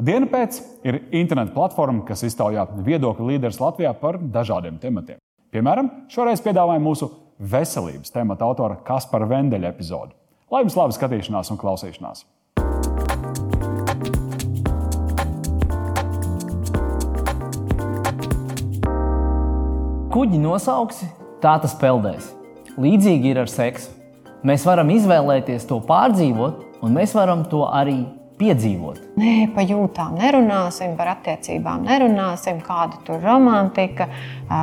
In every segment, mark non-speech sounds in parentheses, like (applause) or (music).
Diena pēc ir interneta platforma, kas iztaujā viedokļu līderus Latvijā par dažādiem tematiem. Piemēram, šoreiz piedāvājam mūsu veselības temata autora Kaspara Vendeļa epizodi. Lai jums laba skatīšanās un klausīšanās! Kuģi nosauksi, tā tas peldēs. Līdzīgi ir ar seksu. Mēs varam izvēlēties to pārdzīvot, un mēs varam to arī piedzīvot. Nē, par jūtām nerunāsim, par attiecībām nerunāsim, kāda tur romantika,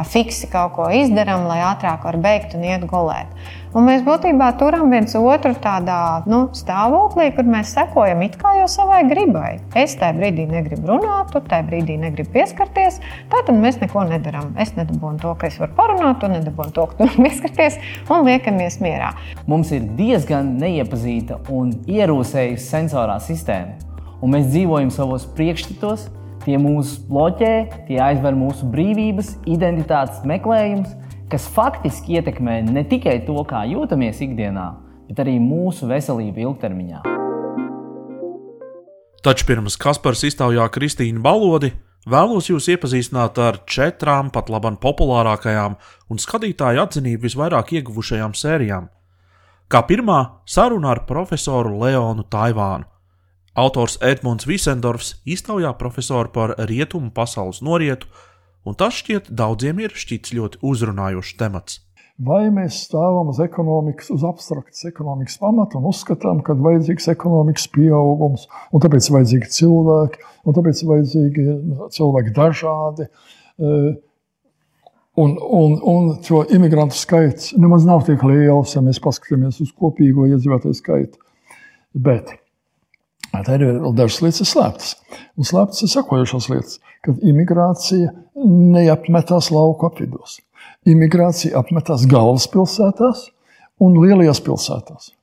fiksi kaut ko izdarām, lai ātrāk var beigt un iet gulēt. Un mēs būtībā turam viens otru tādā nu, stāvoklī, kur mēs sekojam it kā jau savai gribai. Es tajā brīdī negribu runāt, tu tajā brīdī negribi pieskarties. Tad mēs neko nedarām. Es nedabūju to, ka es varu parunāt, tu nedabūji to, ka tu vari pieskarties, un liekamies mierā. Mums ir diezgan neiepazīta un ierūsējusi sensorā sistēma, un mēs dzīvojam savos priekšstatos. Tie mūs bloķē, tie aizver mūsu brīvības, identitātes meklējumus kas faktiski ietekmē ne tikai to, kā jūtamies ikdienā, bet arī mūsu veselību ilgtermiņā. Taču pirms Kaspars iztaujā Kristīnu Balodi, vēlos jūs iepazīstināt ar četrām pat labam populārākajām un skatītāju atzinību visvairāk ieguvušajām sērijām. Kā pirmā saruna ar profesoru Leonu Taivānu. Autors Edmunds Visendorfs iztaujā profesoru par rietumu pasaules norietu un tas šķiet daudziem ir šķits ļoti uzrunājošs temats. Vai mēs stāvam uz ekonomikas, uz abstraktas ekonomikas pamata un uzskatām, ka vajadzīgs ekonomikas pieaugums, un tāpēc ir vajadzīgi cilvēki, un tāpēc ir vajadzīgi cilvēki dažādi. Eh, un, un, un to imigrantu skaits nemaz nav tik liels, ja mēs paskatāmies uz kopīgo iedzīvotāju skaitu. Bet Tā ir vēl dažas lietas slēptas. Un slēptas ir sekojošas lietas, kad imigrācija neapmetās lauku apvidos. Imigrācija apmetās galvaspilsētās un lielajās pilsētās.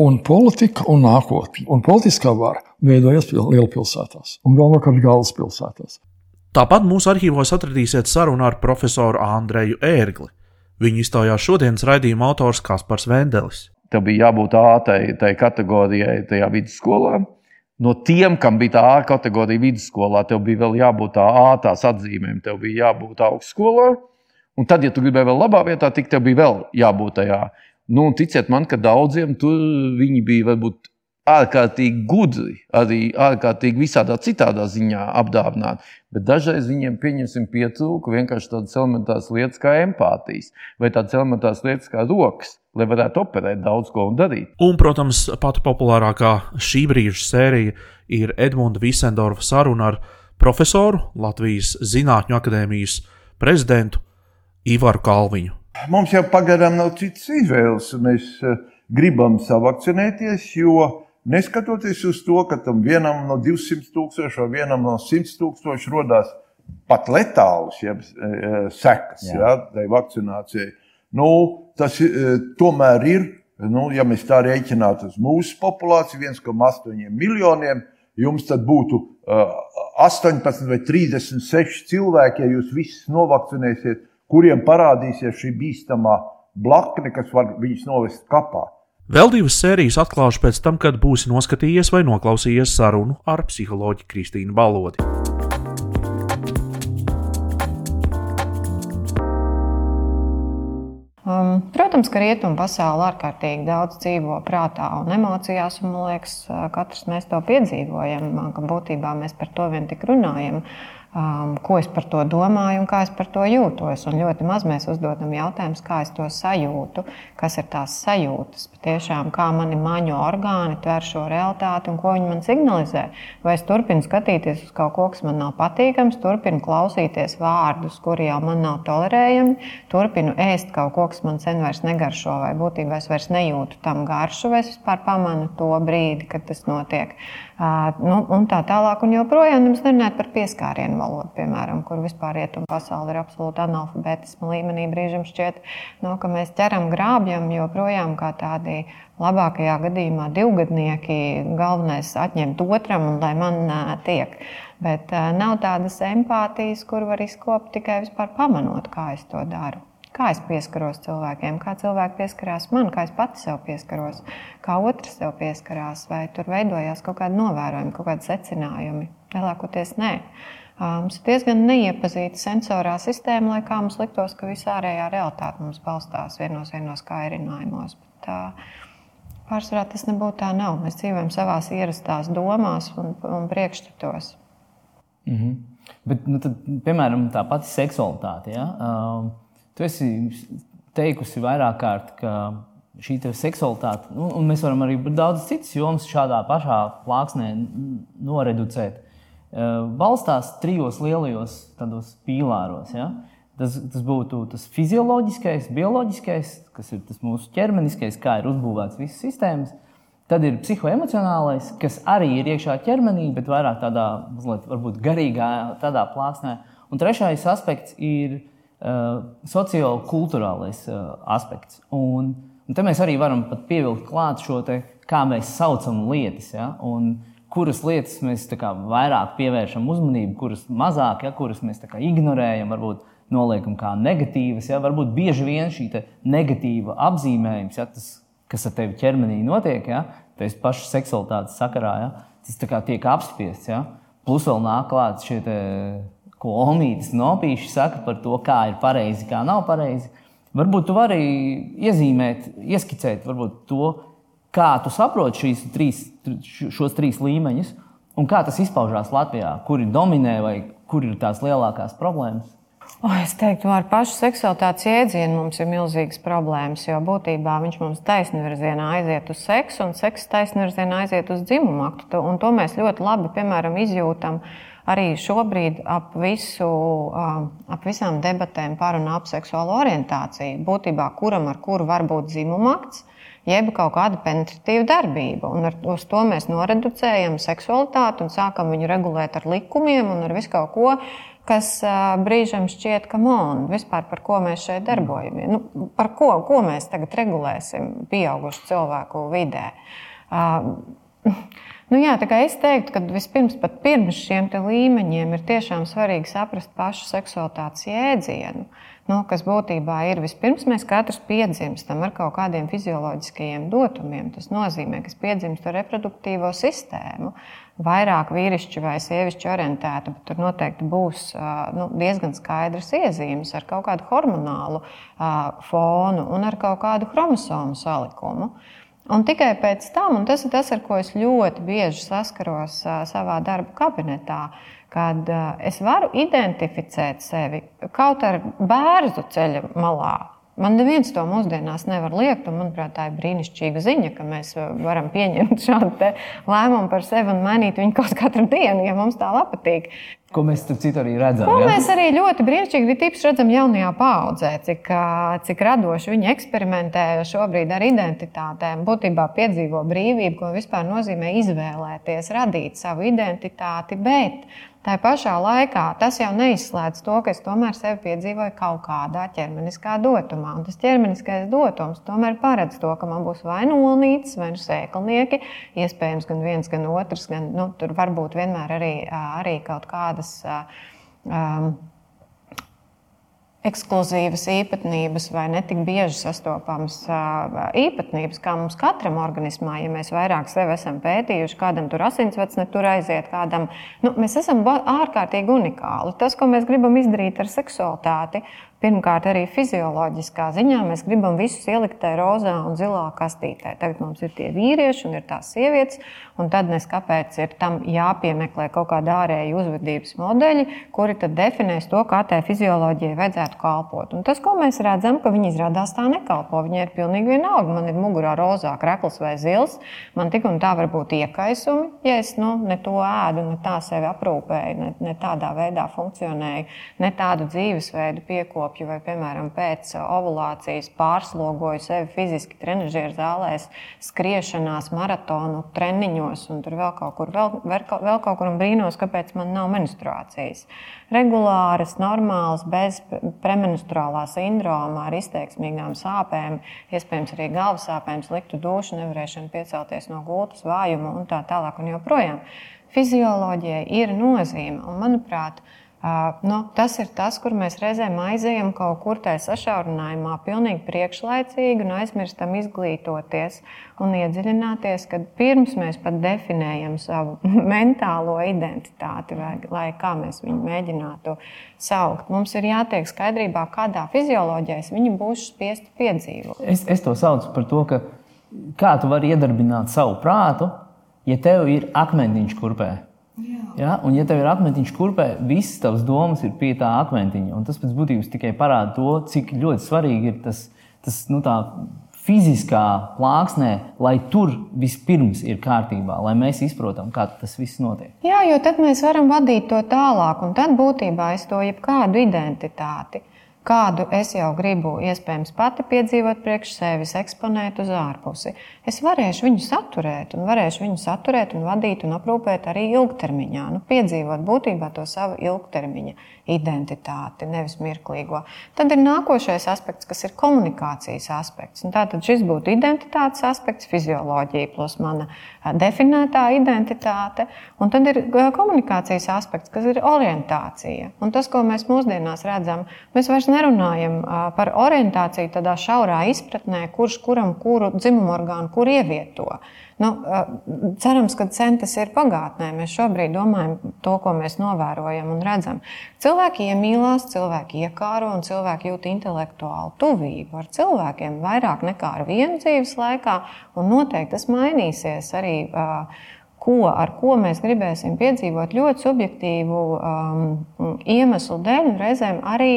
Un politika un nākotne, un politiskā vara veidojas lielpilsētās un galvenokārt galvaspilsētās. Tāpat mūsu arhīvos atradīsiet sarunu ar profesoru Andreju Ērgli. Viņu iztaujās šodienas raidījuma autors Kaspars Vendelis tev bija jābūt A tai, kategorijai, tajā vidusskolā. No tiem, kam bija tā A kategorija vidusskolā, tev bija vēl jābūt tā A tās atzīmēm, tev bija jābūt augstskolā. Un tad, ja tu gribēji vēl labā vietā, tik tev bija vēl jābūt tajā. Nu, ticiet man, ka daudziem tur viņi bija varbūt ārkārtīgi gudri, arī ārkārtīgi visādā citādā ziņā apdāvināti. Bet dažreiz viņiem, pieņemsim, pietrūka vienkārši tādas elementāras lietas kā empātijas vai tādas elementāras lietas kā rokas. Lai varētu operēt daudz ko un darīt. Un, protams, pati populārākā šī brīža sērija ir Edmunds Visendorfa saruna ar profesoru Latvijas Zinātņu akadēmijas prezidentu Ivaru Kalviņu. Mums jau pagaidām nav citas izvēles. Mēs uh, gribam savakcinēties, jo Neskatoties uz to, ka tam vienam no 200 tūkstošiem vai vienam no 100 tūkstošiem rodās pat letālas ja, e, sekas Jā. ja, tai vakcinācijai, nu, tas e, tomēr ir, nu, ja mēs tā rēķinātu uz mūsu populāciju, 1,8 miljoniem, jums tad būtu uh, e, 18 vai 36 cilvēki, ja jūs visus novakcinēsiet, kuriem parādīsies šī bīstamā blakne, kas var viņus novest kapā. Vēl divas sērijas atklāšu pēc tam, kad būsi noskatījies vai noklausījies sarunu ar psiholoģi Kristīnu Balodi. Um, protams, ka rietumu pasaulē ārkārtīgi daudz dzīvo prātā un emocijās, un man liekas, katrs mēs to piedzīvojam, ka būtībā mēs par to vien tik runājam. Uh, um, ko es par to domāju un kā es par to jūtos. Un ļoti maz mēs uzdodam jautājumus, kā es to sajūtu, kas ir tās sajūtas, patiešām, kā mani maņu orgāni tver šo realitāti un ko viņi man signalizē. Vai es turpinu skatīties uz kaut ko, kas man nav patīkams, turpinu klausīties vārdus, kuri jau man nav tolerējami, turpinu ēst kaut ko, kas man sen vairs negaršo, vai būtībā es vairs nejūtu tam garšu, vai es vispār pamanu to brīdi, kad tas notiek. Uh, nu, un tā tālāk, un joprojām mums nerunājot par pieskārienu valodu, piemēram, kur vispār rietumu pasaule ir absolūti analfabētisma līmenī. Brīžiem šķiet, nu, ka mēs ķeram grābjam joprojām kā tādi labākajā gadījumā divgadnieki. Galvenais atņemt otram un lai man uh, tiek. Bet uh, nav tādas empātijas, kur var izkopt tikai vispār pamanot, kā es to daru. Kā es pieskaros cilvēkiem, kā cilvēki pieskarās man, kā es pati sev pieskaros, kā otrs sev pieskarās, vai tur veidojās kaut kādi novērojumi, kaut kādi secinājumi. Lielākoties nē. Mums ir diezgan neiepazīta sensorā sistēma, lai kā mums liktos, ka visā ārējā realitāte mums balstās vienos, vienos kairinājumos. Bet, Pārsvarā tas nebūtu tā nav. Mēs dzīvojam savā ierastās domās un, un priekšstatos. Mm -hmm. Bet, nu, tad, piemēram, tā pati seksualitāte. Ja? Uh, tu esi teikusi vairāk kārt, ka šī seksualitāte, nu, un mēs varam arī daudz citas jomas šādā pašā plāksnē noreducēt, balstās trijos lielajos pīlāros. Ja? Tas, tas būtu tas fizioloģiskais, bioloģiskais, kas ir tas mūsu ķermeniskais, kā ir uzbūvēts visas sistēmas. Tad ir psihoemocionālais, kas arī ir iekšā ķermenī, bet vairāk tādā mazliet garīgā tādā plāksnē. Un trešais aspekts ir sociokulturālais uh, aspekts. Un, un te mēs arī varam pievilkt klāt šo te, kā mēs saucam lietas. Ja? Un, kuras lietas mēs kā, vairāk pievēršam uzmanību, kuras mazāk, ja, kuras mēs kā, ignorējam. Varbūt noliekam kā negatīvas. Ja? Varbūt bieži vien šī negatīva apzīmējums, ja? tas, kas ar tevi ķermenī notiek, ja? tas pašas seksualitātes sakarā, ja? tas tiek apspiests. Ja? Plus vēl nāk klāt šie ko omītis nopīši saka par to, kā ir pareizi, kā nav pareizi. Varbūt tu vari iezīmēt, ieskicēt to, kā tu saproti šīs trīs, šos trīs līmeņus un kā tas izpaužās Latvijā, kur ir dominē vai kur ir tās lielākās problēmas. Oh, es teiktu, ar pašu seksualitātes jēdzienu mums ir milzīgas problēmas, jo būtībā viņš mums taisnvirzienā aiziet uz seksu, un seksa taisnvirzienā aiziet uz dzimumu aktu. To mēs ļoti labi, piemēram, izjūtam arī šobrīd ap, visu, ap visām debatēm par un ap seksuālo orientāciju. Būtībā kuram ar kuru var būt dzimuma akts, jeb kaut kāda penetratīva darbība. Un ar, uz to mēs noreducējam seksualitāti un sākam viņu regulēt ar likumiem un ar visu kaut ko kas brīžam šķiet, ka mon, vispār par ko mēs šeit darbojamies. Nu, par ko, ko mēs tagad regulēsim pieaugušu cilvēku vidē? Nu jā, es teiktu, ka vispirms pirms šiem līmeņiem ir tiešām svarīgi saprast pašu seksualitātes jēdzienu. Nu, kas būtībā ir vispirms mēs katrs piedzimstam ar kaut kādiem fizioloģiskajiem dotumiem. Tas nozīmē, ka es piedzimstu ar reproduktīvo sistēmu vairāk vīrišķi vai sievišķi orientēta, bet tur noteikti būs nu, diezgan skaidras iezīmes ar kaut kādu hormonālu fonu un ar kaut kādu chromosomu salikumu. Un tikai pēc tam, un tas ir tas, ar ko es ļoti bieži saskaros savā darba kabinetā, kad es varu identificēt sevi kaut ar bērnu ceļa malā Man neviens to mūsdienās nevar liekt, un manuprāt, tā ir brīnišķīga ziņa, ka mēs varam pieņemt (laughs) šādu lēmumu par sevi un mainīt viņu kaut katru dienu, ja mums tā patīk. Ko mēs tam citu arī redzam? Ko ja? mēs arī ļoti brīnišķīgi redzam jaunajā paudzē, cik, cik radoši viņi eksperimentē šobrīd ar identitātēm. Būtībā piedzīvo brīvību, ko vispār nozīmē izvēlēties, radīt savu identitāti, bet Tā pašā laikā tas jau neizslēdz to, ka es tomēr sevi piedzīvoju kaut kādā ķermeniskā dotumā. Un tas ķermeniskais dotums tomēr paredz to, ka man būs vai nu olītes, vai nu sēklinieki, iespējams, gan viens, gan otrs. Gan, nu, tur var būt vienmēr arī, arī kaut kādas. Um, ekskluzīvas īpatnības vai netik bieži sastopamas īpatnības, kā mums katram organismā, ja mēs vairāk sevi esam pētījuši, kādam tur asinsvads netur aiziet, kādam. Nu, mēs esam ārkārtīgi unikāli. Tas, ko mēs gribam izdarīt ar seksualitāti, Pirmkārt, arī fizioloģiskā ziņā mēs gribam visus ielikt tajā rozā un zilā kastītē. Tagad mums ir tie vīrieši un ir tās sievietes, un tad nes kāpēc ir tam jāpiemeklē kaut kāda ārēja uzvedības modeļi, kuri tad definēs to, kā tai fizioloģijai vajadzētu kalpot. Un tas, ko mēs redzam, ka viņi izrādās tā nekalpo. Viņai ir pilnīgi vienalga, man ir mugurā rozā krekls vai zils, man tik un tā var būt iekaisumi, ja es nu, ne to ēdu, ne tā sevi aprūpēju, ne, ne tādā veidā funkcionēju, ne tādu dzīvesveidu piekopu apkopju vai, piemēram, pēc ovulācijas pārslogoju sevi fiziski trenižera zālēs, skriešanās, maratonu treniņos un tur vēl kaut kur, vēl, vēl kaut kur un brīnos, kāpēc man nav menstruācijas. Regulāras, normālas, bez premenstruālā sindroma, ar izteiksmīgām sāpēm, iespējams arī galvas sāpēm, sliktu dušu, nevarēšanu piecelties no gultas, vājumu un tā tālāk un joprojām. Fizioloģijai ir nozīme, un manuprāt, nu, tas ir tas, kur mēs reizēm aizejam kaut kur tajā sašaurinājumā, pilnīgi priekšlaicīgi un aizmirstam izglītoties un iedziļināties, kad pirms mēs pat definējam savu (laughs) mentālo identitāti, vai lai kā mēs viņu mēģinātu saukt. Mums ir jātiek skaidrībā, kādā fizioloģijā viņi būs spiesti piedzīvot. Es, es to saucu par to, ka kā tu vari iedarbināt savu prātu, ja tev ir akmentiņš kurpē. Ja? Un, ja tev ir akmentiņš kurpē, visas tavas domas ir pie tā akmentiņa. Un tas pēc būtības tikai parāda to, cik ļoti svarīgi ir tas, tas nu, fiziskā plāksnē, lai tur vispirms ir kārtībā, lai mēs izprotam, kā tas viss notiek. Jā, jo tad mēs varam vadīt to tālāk, un tad būtībā es to jebkādu identitāti kādu es jau gribu, iespējams, pati piedzīvot priekš sevis, eksponēt uz ārpusi. Es varēšu viņu saturēt, un varēšu viņu saturēt, un vadīt un aprūpēt arī ilgtermiņā. Nu, piedzīvot būtībā to savu ilgtermiņa identitāti, nevis mirklīgo. Tad ir nākošais aspekts, kas ir komunikācijas aspekts. Un tātad šis būtu identitātes aspekts, fizioloģija plus mana definētā identitāte. Un tad ir komunikācijas aspekts, kas ir orientācija. Un tas, ko mēs mūsdienās redzam, mēs vairs nerunājam par orientāciju tādā šaurā izpratnē, kurš kuram kuru dzimumu orgānu kur ievieto. Nu, cerams, ka centas ir pagātnē. Mēs šobrīd domājam to, ko mēs novērojam un redzam. Cilvēki iemīlās, cilvēki iekāro un cilvēki jūt intelektuālu tuvību ar cilvēkiem vairāk nekā ar vienu dzīves laikā. Noteikti tas mainīsies arī. Ko, ar ko mēs gribēsim piedzīvot ļoti subjektīvu um, iemeslu dēļ, un reizēm arī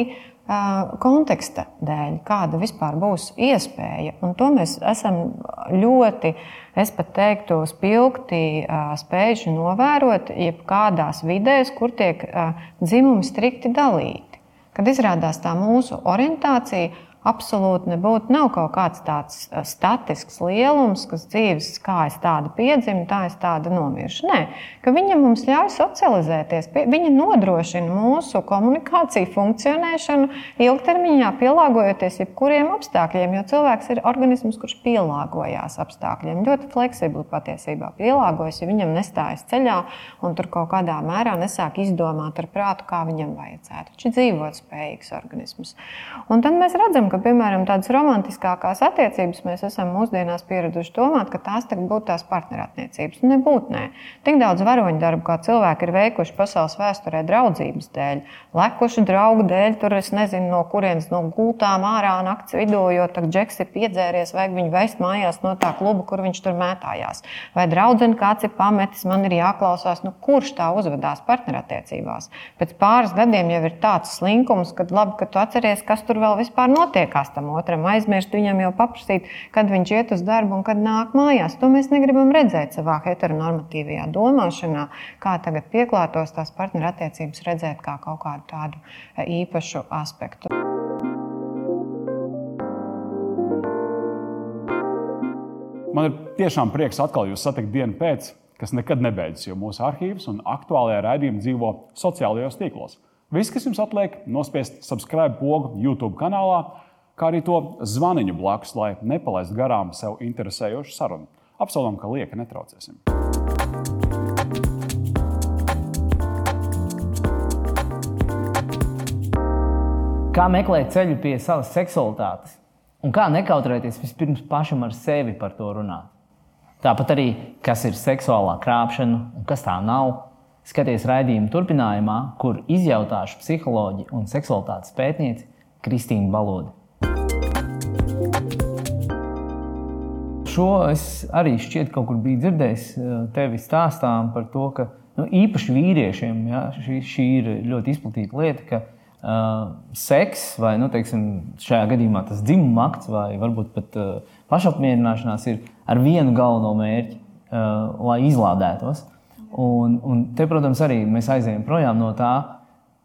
konteksta dēļ, kāda vispār būs iespēja. Un to mēs esam ļoti, es pat teiktu, spilgti spējuši novērot jebkādās vidēs, kur tiek dzimumi strikti dalīti. Kad izrādās tā mūsu orientācija absolūti nebūtu. Nav kaut kāds tāds eh, statisks lielums, kas dzīves, kā es tādu piedzimu, tā es tādu nomiršu. Nē, ka viņa mums ļauj socializēties, viņa nodrošina mūsu komunikāciju funkcionēšanu ilgtermiņā, pielāgojoties jebkuriem apstākļiem, jo cilvēks ir organisms, kurš pielāgojās apstākļiem. Ļoti fleksibli patiesībā pielāgojas, ja viņam nestājas ceļā un tur kaut kādā mērā nesāk izdomāt ar prātu, kā viņam vajadzētu. Viņš ir dzīvotspējīgs organisms. Un tad mēs redzam, ka, piemēram, tādas romantiskākās attiecības mēs esam mūsdienās pieraduši domāt, ka tās būtu tās partnerattiecības. Nebūt nē. Tik daudz varoņu darbu, kā cilvēki ir veikuši pasaules vēsturē draudzības dēļ, lekuši draugu dēļ, tur es nezinu, no kurienes no gultām ārā naktas vidū, jo tad džeks ir piedzēries, vajag viņu vest mājās no tā kluba, kur viņš tur mētājās. Vai draudzene kāds ir pametis, man ir jāklausās, nu, kurš tā uzvedās partnerattiecībās. Pēc pāris gadiem jau ir tāds slinkums, ka labi, ka tu atceries, kas tur vēl vispār notiek piekās tam otram, aizmirst viņam jau paprasīt, kad viņš iet uz darbu un kad nāk mājās. To mēs negribam redzēt savā heteronormatīvajā domāšanā, kā tagad pieklātos tās partnerattiecības redzēt kā kaut kādu tādu e, īpašu aspektu. Man ir tiešām prieks atkal jūs satikt dienu pēc, kas nekad nebeidzas, jo mūsu arhīvs un aktuālajā raidījumā dzīvo sociālajos tīklos. Viss, kas jums atliek, nospiest subscribe pogu YouTube kanālā, kā arī to zvaniņu blakus, lai nepalaistu garām sev interesējošu sarunu. Apsolam, ka lieka netraucēsim. Kā meklēt ceļu pie savas seksualitātes un kā nekautrēties vispirms pašam ar sevi par to runāt. Tāpat arī, kas ir seksuālā krāpšana un kas tā nav. Skaties raidījuma turpinājumā, kur izjautāšu psiholoģiju un seksualitātes pētnieci Kristīnu Balodi. Šo es arī šķiet, kaut kur biju dzirdējis eh, tevi stāstām par to, ka nu, īpaši vīriešiem ja, šī, šī ir ļoti izplatīta lieta, ka uh, seks vai nu, teiksim, šajā gadījumā tas dzimuma akts vai varbūt pat uh, pašapmierināšanās ir ar vienu galveno mērķi, uh, lai izlādētos. Un, un te, protams, arī mēs aizējām projām no tā,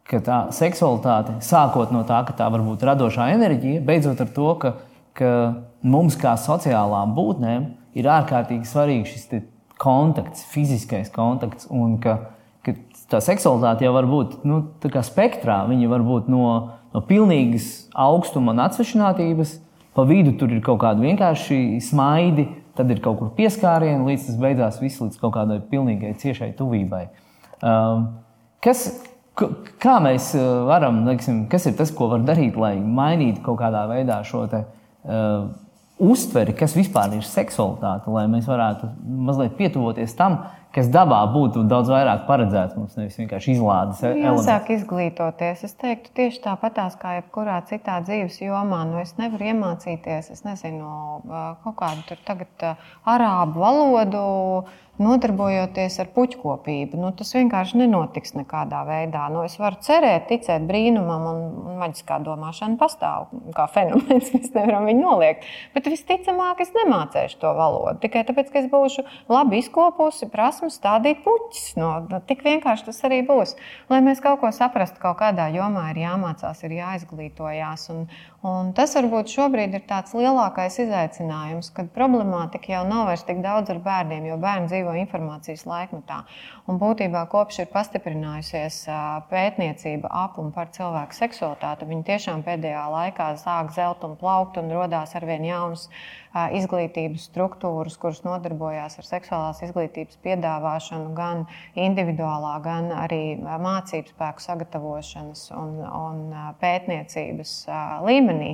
ka tā seksualitāte, sākot no tā, ka tā var būt radošā enerģija, beidzot ar to, ka ka mums, kā sociālām būtnēm, ir ārkārtīgi svarīgs šis kontakts, fiziskais kontakts. Un ka, ka tā seksualitāte jau var būt nu, spektrā. Viņa var būt no, no pilnīgas augstuma un atsvešinātības, pa vidu tur ir kaut kāda vienkārši smaidi, tad ir kaut kur pieskārieni, līdz tas beidzās viss līdz kaut kādai pilnīgai ciešai tuvībai. Um, kas Kā mēs eh, varam, liksim, kas ir tas, ko var darīt, lai mainītu kaut kādā veidā šo te, uh, uztveri, kas vispār ir seksualitāte, lai mēs varētu mazliet pietuvoties tam, kas dabā būtu daudz vairāk paredzēts mums, nevis vienkārši izlādes e- elements. Jāsāk izglītoties. Es teiktu, tieši tāpatās kā jebkurā citā dzīves jomā. Nu, es nevaru iemācīties, es nezinu, kaut kādu tur tagad arābu valodu, nodarbojoties ar puķkopību. Nu, tas vienkārši nenotiks nekādā veidā. Nu, es varu cerēt, ticēt brīnumam, un, un maģiskā domāšana pastāv kā fenomens. (laughs) Mēs nevaram viņu noliegt. Bet visticamāk, es nemācīšu to valodu tikai tāpēc, ka es būšu labi izkopusi prasmu stādīt puķis. No, nu, tik vienkārši tas arī būs. Lai mēs kaut ko saprastu, kaut kādā jomā ir jāmācās, ir jāizglītojās. Un, un tas varbūt šobrīd ir tāds lielākais izaicinājums, kad problemātika jau nav vairs tik daudz ar bērniem, jo bērni dzīvo informācijas laikmetā. Un būtībā kopš ir pastiprinājusies pētniecība ap un par cilvēku seksualitāti, viņi tiešām pēdējā laikā sāk zelt un plaukt un radās arvien jaunas izglītības struktūras, kuras nodarbojās ar seksuālās izglītības piedāvāšanu gan individuālā, gan arī mācību spēku sagatavošanas un, un pētniecības līmenī.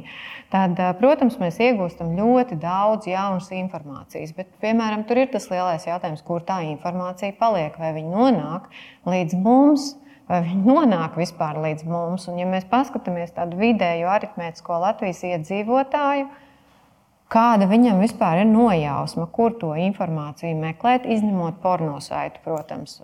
Tad, protams, mēs iegūstam ļoti daudz jaunas informācijas, bet, piemēram, tur ir tas lielais jautājums, kur tā informācija paliek, vai viņa nonāk līdz mums. Vai viņi nonāk vispār līdz mums? Un, ja mēs paskatāmies tādu vidēju aritmētisko Latvijas iedzīvotāju, kāda viņam vispār ir nojausma, kur to informāciju meklēt, izņemot pornosaitu, protams,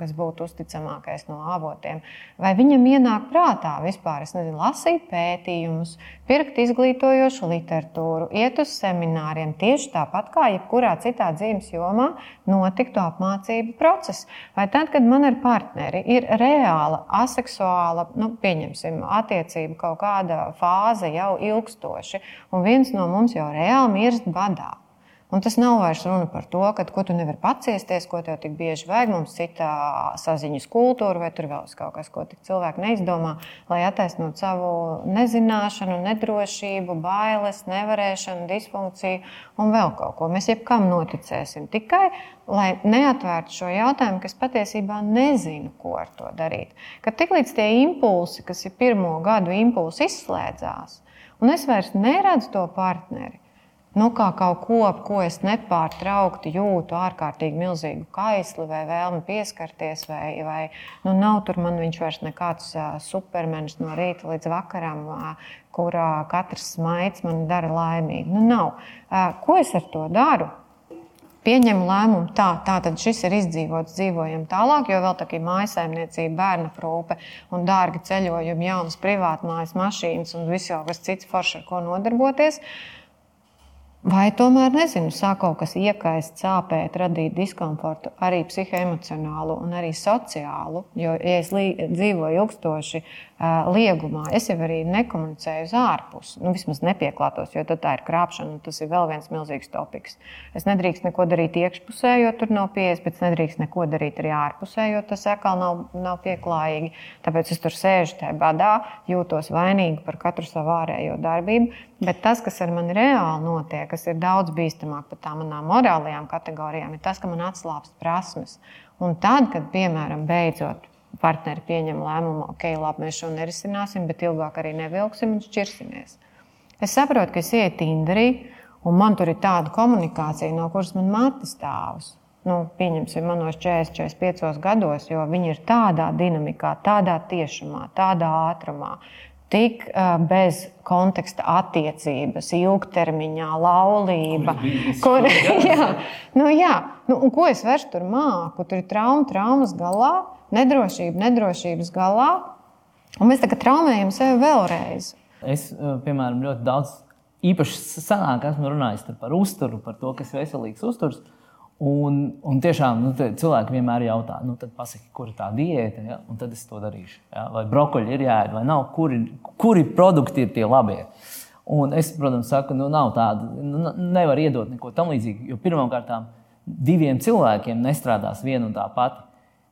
kas būtu uzticamākais no avotiem. Vai viņam ienāk prātā vispār nezinu, lasīt pētījumus, pirkt izglītojošu literatūru, iet uz semināriem, tieši tāpat kā jebkurā citā dzīves jomā notiktu apmācību process. Vai tad, kad man ar partneri ir reāla, aseksuāla, nu, pieņemsim, attiecība kaut kāda fāze jau ilgstoši, un viens no mums jau reāli mirst badā. Un tas nav vairs runa par to, ka, ko tu nevari paciesties, ko tev tik bieži vajag. Mums ir cita saziņas kultūra, vai tur vēl kaut kas, ko cilvēki neizdomā, lai attaisnotu savu nezināšanu, nedrošību, bailes, nevarēšanu, disfunkciju un vēl kaut ko. Mēs jebkam noticēsim tikai, lai neatvērtu šo jautājumu, kas patiesībā nezinu, ko ar to darīt. Kad tiklīdz tie impulsi, kas ir pirmo gadu impulsi, izslēdzās, un es vairs neredzu to partneri. Nu, kā kaut ko, ap ko es nepārtraukti jūtu, ārkārtīgi milzīgu kaisli vai vēlmi pieskarties, vai, vai nu, nav tur man viņš vairs nekāds uh, supermenis no rīta līdz vakaram, uh, kurā katrs smaids man dara laimīgu. Nu, nav. Uh, ko es ar to daru? Pieņemu lēmumu, tā, tā tad šis ir izdzīvots, dzīvojam tālāk, jo vēl tā ir mājsaimniecība, bērna aprūpe un dārgi ceļojumi, jaunas privātmājas, mašīnas un viss jau kas cits forši ar ko nodarboties. Vai tomēr, nezinu, sāk kaut kas iekaist, sāpēt, radīt diskomfortu, arī psihoemocionālu un arī sociālu. Jo, ja es lī, dzīvoju ilgstoši uh, liegumā, es jau arī nekomunicēju uz ārpusi. Nu, vismaz nepieklātos, jo tā ir krāpšana. Tas ir vēl viens milzīgs topiks. Es nedrīkstu neko darīt iekšpusē, jo tur nav pieejas, bet nedrīkst neko darīt arī ārpusē, jo tas atkal nav, nav pieklājīgi. Tāpēc es tur sēžu tajā badā, jūtos vainīgi par katru savu ārējo darbību. Bet tas, kas ar mani reāli notiek, kas ir daudz bīstamāk par tām manām morālajām kategorijām, ir tas, ka man atslābst prasmes. Un tad, kad, piemēram, beidzot partneri pieņem lēmumu, ok, labi, mēs šo nerisināsim, bet ilgāk arī nevilksim un šķirsimies. Es saprotu, ka es ietu Tinderī, un man tur ir tāda komunikācija, no kuras man mati stāvus. Nu, pieņemsim, manos 40, 45 gados, jo viņi ir tādā dinamikā, tādā tiešumā, tādā ātrumā tik uh, bez konteksta attiecības, ilgtermiņā, laulība. Kur, (laughs) jā, nu, jā. Nu, ko es vairs tur māku? Tur ir trauma, traumas galā, nedrošība, nedrošības galā. Un mēs tagad traumējam sevi vēlreiz. Es, piemēram, ļoti daudz, īpaši senāk esmu runājis par uzturu, par to, kas ir veselīgs uzturs. Un, un tiešām nu, cilvēki vienmēr jautā, nu, pasaki, kur ir tā diēta, ja? un tad es to darīšu. Ja? Vai brokoļi ir jāēd, vai nav, kuri, kuri produkti ir tie labie. Un es, protams, saku, nu, nav tāda, nu, nevar iedot neko tam līdzīgu. Jo pirmkārt, diviem cilvēkiem nestrādās viena un tā pati.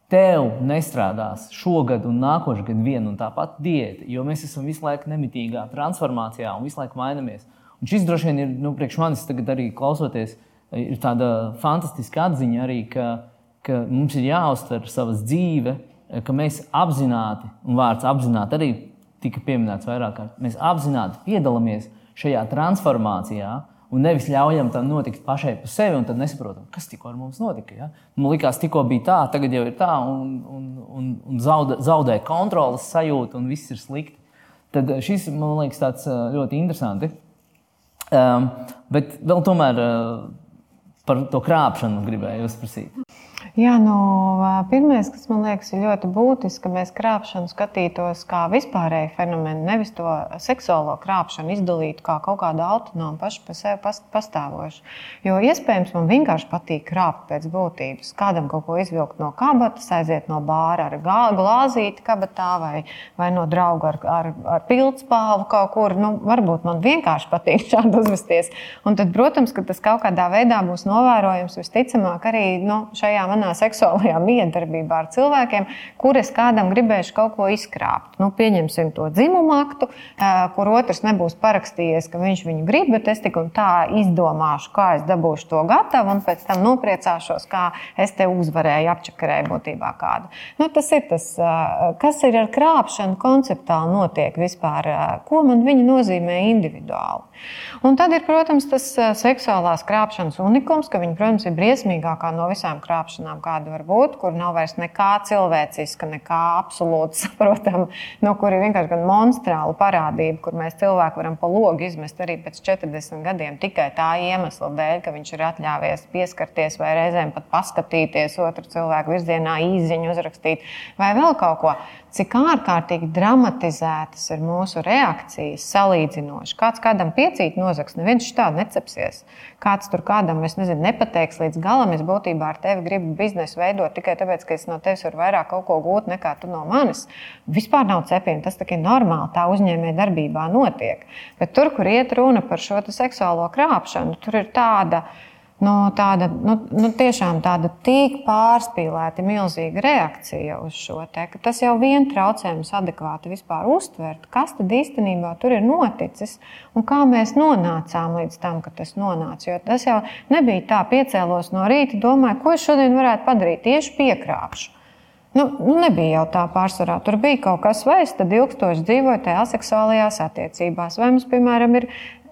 Tev nestrādās šogad un nākošais gads viena un tā pati diēta, jo mēs esam visu laiku nemitīgā transformācijā un visu laiku mainamies. Un šis droši vien ir nu, priekš manis tagad arī klausoties ir tāda fantastiska atziņa arī, ka, ka mums ir jāuztver savas dzīve ka mēs apzināti, un vārds apzināti arī tika pieminēts vairāk kārt, mēs apzināti piedalāmies šajā transformācijā. Un nevis ļaujam tam notikt pašai par sevi, un tad nesaprotam, kas tikko ar mums notika. Ja? Man liekas, tikko bija tā, tagad jau ir tā, un, un, un, un zaudē, zaudē kontrolas sajūta, un viss ir slikti. Tad šis man liekas tāds ļoti interesants. Um, bet vēl tomēr uh, par to krāpšanu gribēju uzprasīt. Jā, nu, pirmais, kas man liekas, ir ļoti būtiski, ka mēs krāpšanu skatītos kā vispārēju fenomenu, nevis to seksuālo krāpšanu izdalītu kā kaut kādu autonomu, pašu par sevi pastāvošu. Jo iespējams man vienkārši patīk krāpt pēc būtības. Kādam kaut ko izvilkt no kabatas, aiziet no bāra ar glāzīti kabatā vai, vai no drauga ar, ar, ar pildspāvu kaut kur. Nu, varbūt man vienkārši patīk šādi uzvesties. Un tad, protams, ka tas kaut kādā veidā būs novērojams visticamāk arī nu, šajā manā manā seksuālajā miedarbībā ar cilvēkiem, kur es kādam gribēšu kaut ko izkrāpt. Nu, pieņemsim to dzimumu aktu, kur otrs nebūs parakstījies, ka viņš viņu grib, bet es tik un tā izdomāšu, kā es dabūšu to gatavu, un pēc tam nopriecāšos, kā es te uzvarēju, apčakarēju būtībā kādu. Nu, tas ir tas, kas ir ar krāpšanu konceptuāli notiek vispār, ko man viņa nozīmē individuāli. Un tad ir, protams, tas seksuālās krāpšanas unikums, ka viņa, protams, ir briesmīgākā no visām krāpšanām personām, kāda var būt, kur nav vairs nekā cilvēciska, nekā absolūti (laughs) saprotama, no kur ir vienkārši gan monstrāla parādība, kur mēs cilvēku varam pa logu izmest arī pēc 40 gadiem tikai tā iemesla dēļ, ka viņš ir atļāvies pieskarties vai reizēm pat paskatīties otru cilvēku virzienā, īziņu uzrakstīt vai vēl kaut ko cik ārkārtīgi dramatizētas ir mūsu reakcijas salīdzinoši. Kāds kādam piecīt nozags, neviens šādi necepsies. Kāds tur kādam, es nezinu, nepateiks līdz galam, es būtībā ar tevi gribu biznesu veidot tikai tāpēc, ka es no tevis varu vairāk kaut ko gūt nekā tu no manis. Vispār nav cepiena, tas ir normāli, tā uzņēmē darbībā notiek. Bet tur, kur iet runa par šo seksuālo krāpšanu, tur ir tāda nu, tāda, nu, nu, tiešām tāda tik pārspīlēta, milzīga reakcija uz šo te, ka tas jau vien traucē mums adekvāti vispār uztvert, kas tad īstenībā tur ir noticis un kā mēs nonācām līdz tam, ka tas nonāca. Jo tas jau nebija tā, piecēlos no rīta, domāju, ko es šodien varētu padarīt, tieši piekrāpšu. Nu, nu, nebija jau tā pārsvarā. Tur bija kaut kas, vai es ilgstoši dzīvoju tajā aseksuālajās attiecībās. Vai mums, piemēram, ir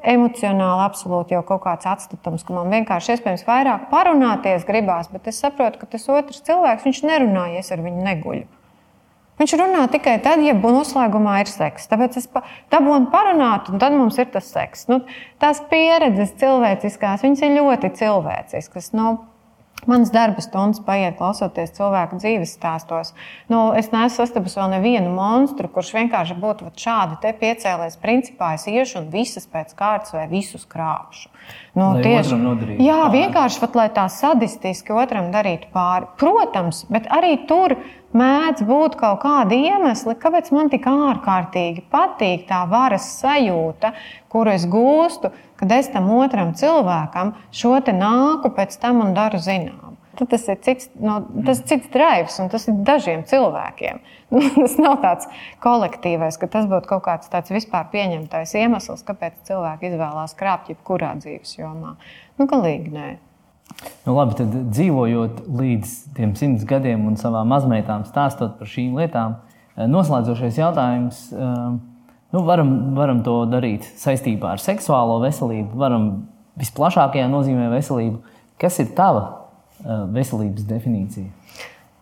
emocionāli absolūti jau kaut kāds atstatums, ka man vienkārši iespējams vairāk parunāties gribās, bet es saprotu, ka tas otrs cilvēks, viņš nerunājies ar viņu neguļu. Viņš runā tikai tad, ja noslēgumā ir seks. Tāpēc es dabūju parunāt, un tad mums ir tas seks. Nu, tās pieredzes cilvēciskās, viņas ir ļoti cilvēciskas. Nu, Mans darba stundas paiet klausoties cilvēku dzīves stāstos. Nu, es neesmu sastapusi vēl nevienu monstru, kurš vienkārši būtu šādi piecēlējis. Principā es iešu un visas pēc kārtas vai visus krāpšu. Nu, lai tieši jā, vienkārši pat, lai tā sadistiski otram darītu pāri. Protams, bet arī tur mēdz būt kaut kādi iemesli, kāpēc man tik ārkārtīgi patīk tā varas sajūta, kuru es gūstu kad es tam otram cilvēkam šo te nāku pēc tam un daru zinām. Tad tas ir cits, no, tas cits drives, un tas ir dažiem cilvēkiem. (laughs) tas nav tāds kolektīvais, ka tas būtu kaut kāds tāds vispār pieņemtais iemesls, kāpēc cilvēki izvēlās krāpt jebkurā dzīves jomā. Nu, galīgi nē. Nu, labi, tad dzīvojot līdz tiem simts gadiem un savām mazmeitām stāstot par šīm lietām, noslēdzošais jautājums. Uh, Nu, varam, varam to darīt saistībā ar seksuālo veselību, varam visplašākajā nozīmē veselību. Kas ir tava veselības definīcija?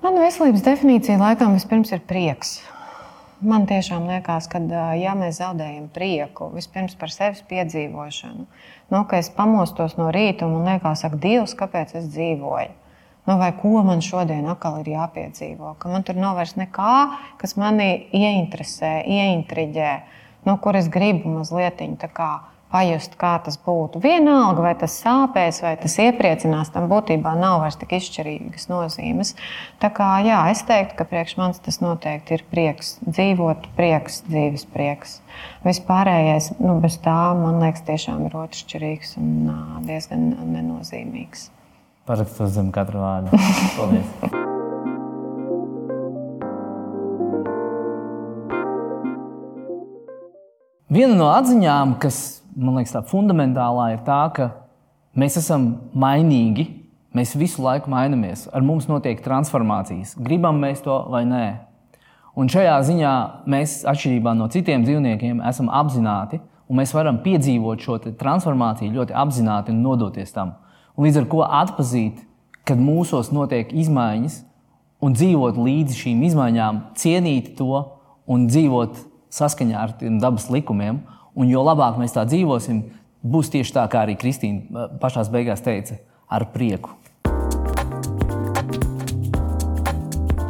Mana veselības definīcija laikam vispirms ir prieks. Man tiešām liekas, ka, ja mēs zaudējam prieku vispirms par sevis piedzīvošanu, nu, ka es pamostos no rīta un man liekas, ak, Dievs, kāpēc es dzīvoju? Nu, vai ko man šodien atkal ir jāpiedzīvo? Ka man tur nav vairs nekā, kas manī ieinteresē, ieintriģē no kuras gribu mazliet pajust, kā tas būtu. Vienalga, vai tas sāpēs, vai tas iepriecinās, tam būtībā nav vairs tik izšķirīgas nozīmes. Tā kā jā, es teiktu, ka priekš manis tas noteikti ir prieks, dzīvot, prieks, dzīves prieks. Vispārējais, nu, bez tā, man liekas, tiešām ir otršķirīgs un diezgan nenozīmīgs. Parakstot zem katra vārda. (laughs) Paldies! Viena no atziņām, kas man liekas tā fundamentālā, ir tā, ka mēs esam mainīgi, Mēs visu laiku mainamies, ar mums notiek transformācijas. Gribam mēs to vai nē. Un šajā ziņā mēs, atšķirībā no citiem dzīvniekiem, esam apzināti un mēs varam piedzīvot šo transformāciju ļoti apzināti un nodoties tam. Un līdz ar to atzīt, kad mūsos notiek izmaiņas, un dzīvot līdzi šīm izmaiņām, cienīt to un dzīvot saskaņā ar dabas likumiem. Un jo labāk mēs tā dzīvosim, būs tieši tā, kā arī Kristīna pašā beigās teica, ar prieku.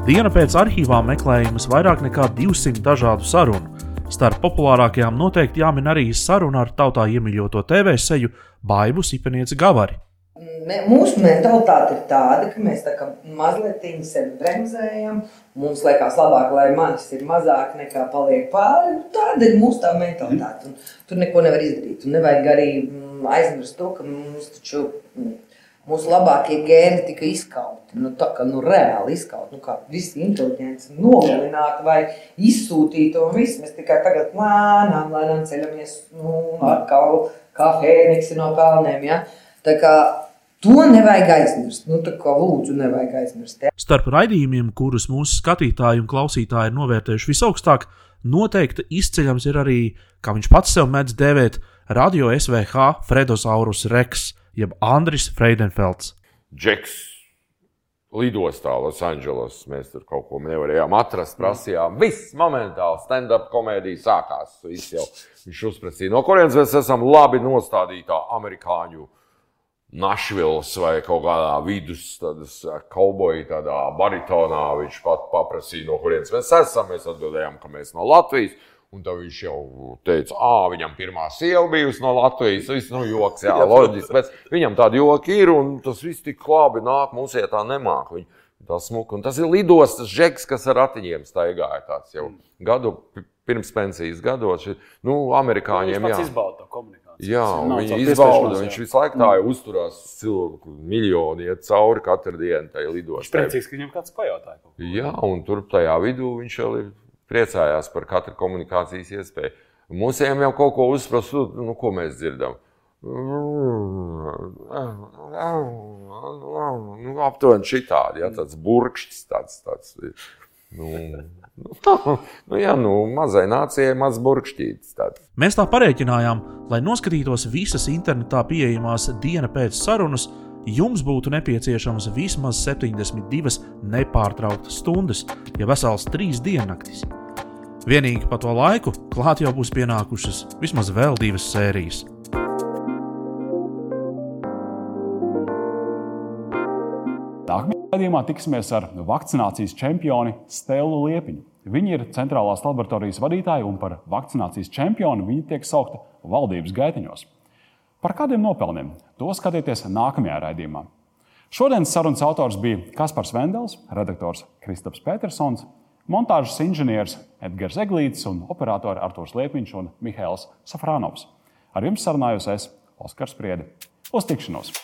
Diena pēc arhīvām meklējumas vairāk nekā 200 dažādu sarunu. Starp populārākajām noteikti jāmin arī saruna ar tautā iemīļoto TV seju Baibu Sipenieci Gavari. Mūsu mentalitāte ir tāda, ka mēs tā kā mazliet sevi bremzējam. Mums liekas, labāk, lai manis ir mazāk nekā paliek pāri. Tāda ir mūsu tā mentalitāte. Un tur neko nevar izdarīt. Un nevajag arī mm, aizmirst to, ka mums taču mm, mūsu labākie gēni tika izkauti. Nu, tā kā nu, reāli izkauti, nu, kā visi inteliģenti, nogalināti vai izsūtīti. Un viss mēs tikai tagad lēnām, lēnām ceļamies nu, atkal kā fēniksi no pelniem. Ja? Tā kā To nevajag aizmirst. Nu, tā kā lūdzu, nevajag aizmirst. Ja? Starp raidījumiem, kurus mūsu skatītāji un klausītāji ir novērtējuši visaugstāk, noteikti izceļams ir arī, kā viņš pats sev mēdz dēvēt, radio SVH Fredosaurus Reks jeb Andris Freidenfelds. Džeks lidostā Losandželosā. Mēs tur kaut ko nevarējām atrast, prasījām. Viss momentāli stand-up komēdija sākās. Jau, viņš uzprasīja, no kurienes mēs esam labi nostādītā amerikāņu. Našvils vai kaut kādā vidus, kauboja, tādā baritonā. Viņš pat paprasīja, no kurienes mēs esam. Mēs atbildējām, ka mēs no Latvijas. Un tad viņš jau teica, ah, viņam pirmā sieva bijusi no Latvijas. Tas nu, joks, jā, (laughs) loģiski. Viņam tādi joki ir, un tas viss tik labi nāk, mums ja tā nemāk. Viņi, tā smuka. Un tas ir lidostas žeks, kas ar ratiņiem staigāja. Tāds jau gadu pirms pensijas gados. Nu, amerikāņiem jā. izbauda to komunikāciju. Jā, viņi izbauda. Viņš visu laiku tā jau uzturās, cilvēku miljoni iet cauri katru dienu tajā lidostā. Viņš priecīgs, ka viņam kāds pajautāja. Jā, un tur tajā vidū viņš vēl ir priecājās par katru komunikācijas iespēju. Mūsējiem jau kaut ko uzsprast, nu, ko mēs dzirdam. Nu, aptuveni šitādi, ja, tāds burkšķis, tāds, tāds, nu, nu, nu, jā, nu, mazai nācijai maz burkšķītis. Tāds. Mēs tā pareiķinājām, lai noskatītos visas internetā pieejamās diena pēc sarunas, jums būtu nepieciešams vismaz 72 nepārtrauktas stundas, ja vesels trīs diennaktis. Vienīgi pa to laiku klāt jau būs pienākušas vismaz vēl divas sērijas. Raidījumā tiksimies ar vakcinācijas čempioni Stēlu Liepiņu. Viņa ir centrālās laboratorijas vadītāja un par vakcinācijas čempioni viņa tiek saukta valdības gaitiņos. Par kādiem nopelniem? To skatieties nākamajā raidījumā. Šodienas sarunas autors bija Kaspars Vendels, redaktors Kristaps Petersons montāžas inženieris Edgars Eglīts un operatori Artūrs Liepiņš un Mihails Safrānovs. Ar jums sarunājos es, Oskars Priedi. Uz tikšanos!